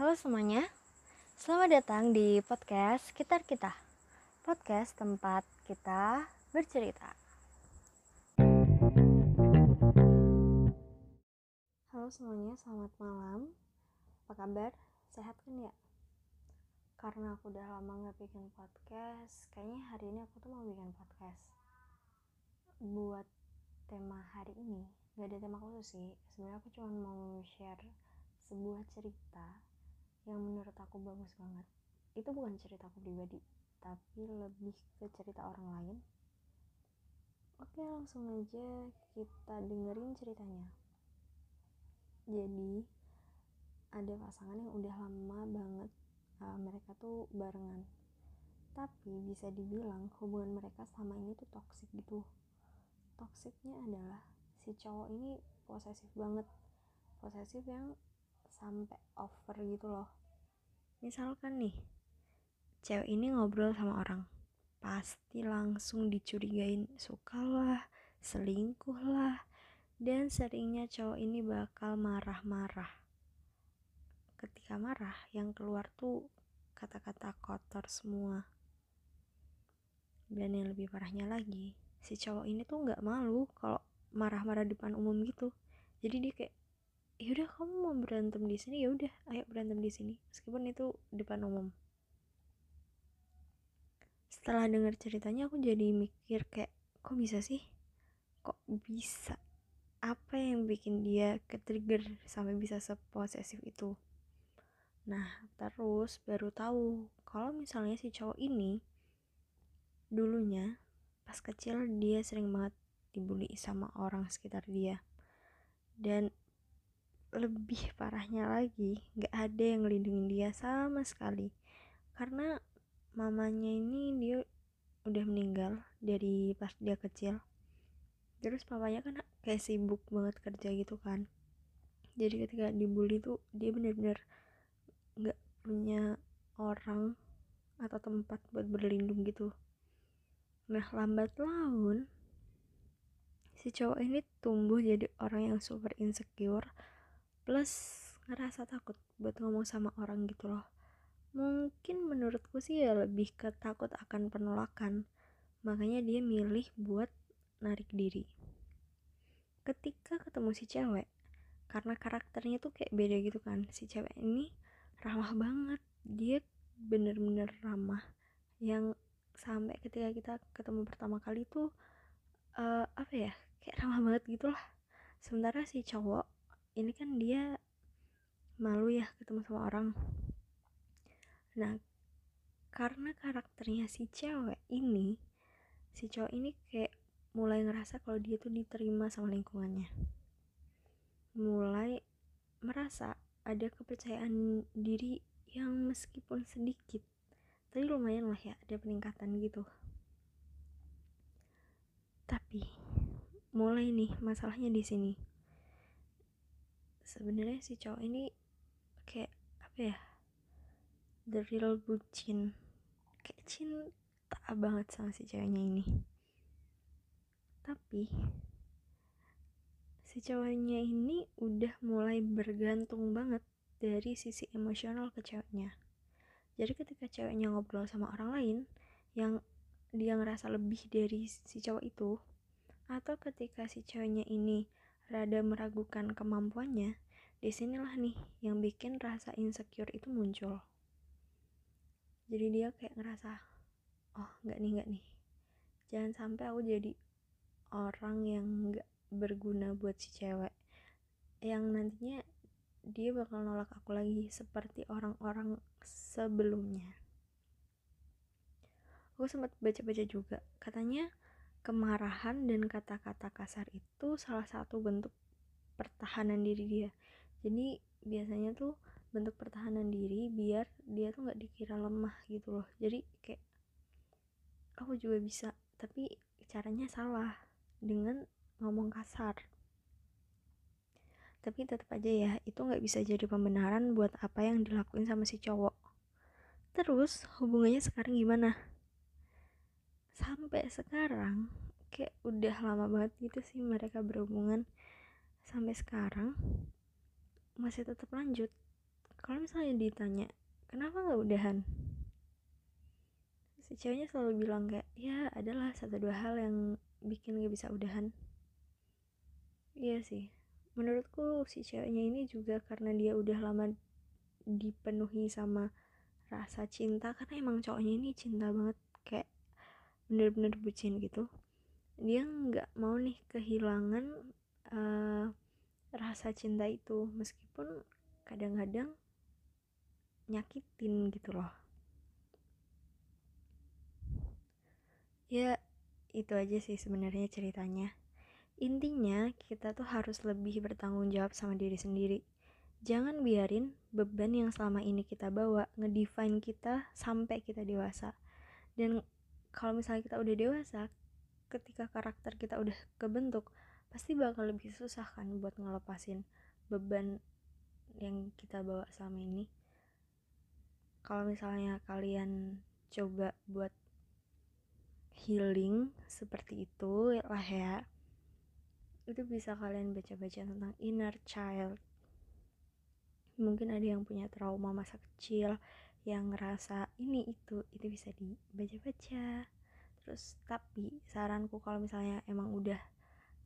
Halo semuanya, selamat datang di podcast Sekitar Kita. Podcast tempat kita bercerita. Halo semuanya, selamat malam. Apa kabar? Sehat kan ya? Karena aku udah lama gak bikin podcast Kayaknya hari ini aku tuh mau bikin podcast Buat tema hari ini. Gak ada tema khusus sih. Sebenarnya aku cuma mau share sebuah cerita yang menurut aku bagus banget. Itu bukan cerita aku pribadi tapi lebih ke cerita orang lain. Oke langsung aja kita dengerin ceritanya. Jadi ada pasangan yang udah lama banget uh, mereka tuh barengan. Tapi bisa dibilang hubungan mereka sama ini tuh toxic gitu. Toksiknya adalah si cowok ini posesif banget. Posesif yang sampai over gitu loh. Misalkan nih cewek ini ngobrol sama orang pasti langsung dicurigain suka lah selingkuh lah dan seringnya cowok ini bakal marah-marah. Ketika marah yang keluar tuh kata-kata kotor semua. Dan yang lebih parahnya lagi si cowok ini tuh nggak malu kalau marah-marah depan umum gitu. Jadi dia kayak yaudah kamu mau berantem di sini ya udah ayo berantem di sini. Meskipun itu depan umum. Setelah dengar ceritanya aku jadi mikir kayak kok bisa sih? Kok bisa? Apa yang bikin dia ke trigger sampai bisa seposesif itu? Nah terus baru tahu kalau misalnya si cowok ini dulunya pas kecil dia sering banget dibully sama orang sekitar dia. Dan lebih parahnya lagi nggak ada yang ngelindungin dia sama sekali. Karena mamanya ini dia udah meninggal dari pas dia kecil. Terus papanya kan kayak sibuk banget kerja gitu kan. Jadi ketika dibully tuh dia bener-bener nggak punya orang atau tempat buat berlindung gitu. Nah lambat laun si cowok ini tumbuh jadi orang yang super insecure plus ngerasa takut buat ngomong sama orang gitu loh. Mungkin menurutku sih ya lebih ke takut akan penolakan. Makanya dia milih buat narik diri. Ketika ketemu si cewek karena karakternya tuh kayak beda gitu kan. Si cewek ini ramah banget. Dia bener-bener ramah. Yang sampai ketika kita ketemu pertama kali tuh uh, apa ya kayak ramah banget gitu lah. Sementara si cowok ini kan dia malu ya ketemu sama orang. Nah karena karakternya si cewek ini si cowok ini kayak mulai ngerasa kalau dia tuh diterima sama lingkungannya. Mulai merasa ada kepercayaan diri yang meskipun sedikit tapi lumayan lah ya ada peningkatan gitu. Tapi mulai nih masalahnya di sini sebenarnya si cowok ini kayak apa ya the real bucin kayak cinta banget sama si ceweknya ini. Tapi si cowoknya ini udah mulai bergantung banget dari sisi emosional ke ceweknya. Jadi ketika ceweknya ngobrol sama orang lain yang dia ngerasa lebih dari si cowok itu atau ketika si ceweknya ini rada meragukan kemampuannya, di sinilah nih yang bikin rasa insecure itu muncul. Jadi dia kayak ngerasa, oh nggak nih nggak nih, jangan sampai aku jadi orang yang nggak berguna buat si cewek, yang nantinya dia bakal nolak aku lagi seperti orang-orang sebelumnya. Aku sempat baca-baca juga, katanya kemarahan dan kata-kata kasar itu salah satu bentuk pertahanan diri dia. Jadi biasanya tuh bentuk pertahanan diri biar dia tuh nggak dikira lemah gitu loh. Jadi kayak aku juga bisa tapi caranya salah dengan ngomong kasar. Tapi tetap aja ya itu nggak bisa jadi pembenaran buat apa yang dilakuin sama si cowok. Terus hubungannya sekarang gimana sampai sekarang kayak udah lama banget gitu sih mereka berhubungan sampai sekarang masih tetap lanjut. Kalau misalnya ditanya kenapa nggak udahan? Si ceweknya selalu bilang kayak ya adalah satu dua hal yang bikin gak bisa udahan. Iya sih. Menurutku si ceweknya ini juga karena dia udah lama dipenuhi sama rasa cinta karena emang cowoknya ini cinta banget kayak bener-bener bucin gitu. Dia nggak mau nih kehilangan uh, rasa cinta itu. Meskipun kadang-kadang nyakitin gitu loh. Ya itu aja sih sebenarnya ceritanya. Intinya kita tuh harus lebih bertanggung jawab sama diri sendiri. Jangan biarin beban yang selama ini kita bawa ngedefine kita sampai kita dewasa. Dan kalau misalnya kita udah dewasa ketika karakter kita udah kebentuk pasti bakal lebih susah kan buat ngelepasin beban yang kita bawa selama ini. Kalau misalnya kalian coba buat healing seperti itu lah ya itu bisa kalian baca-baca tentang inner child. Mungkin ada yang punya trauma masa kecil yang ngerasa ini itu itu bisa dibaca-baca. Terus tapi saranku kalau misalnya emang udah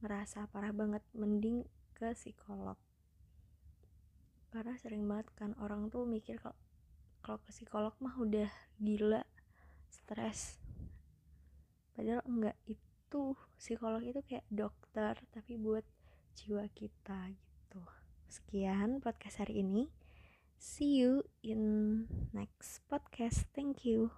ngerasa parah banget mending ke psikolog. Karena sering banget kan orang tuh mikir kalau kalau ke psikolog mah udah gila stres. Padahal enggak itu psikolog itu kayak dokter tapi buat jiwa kita gitu. Sekian podcast hari ini See you in next podcast. Thank you.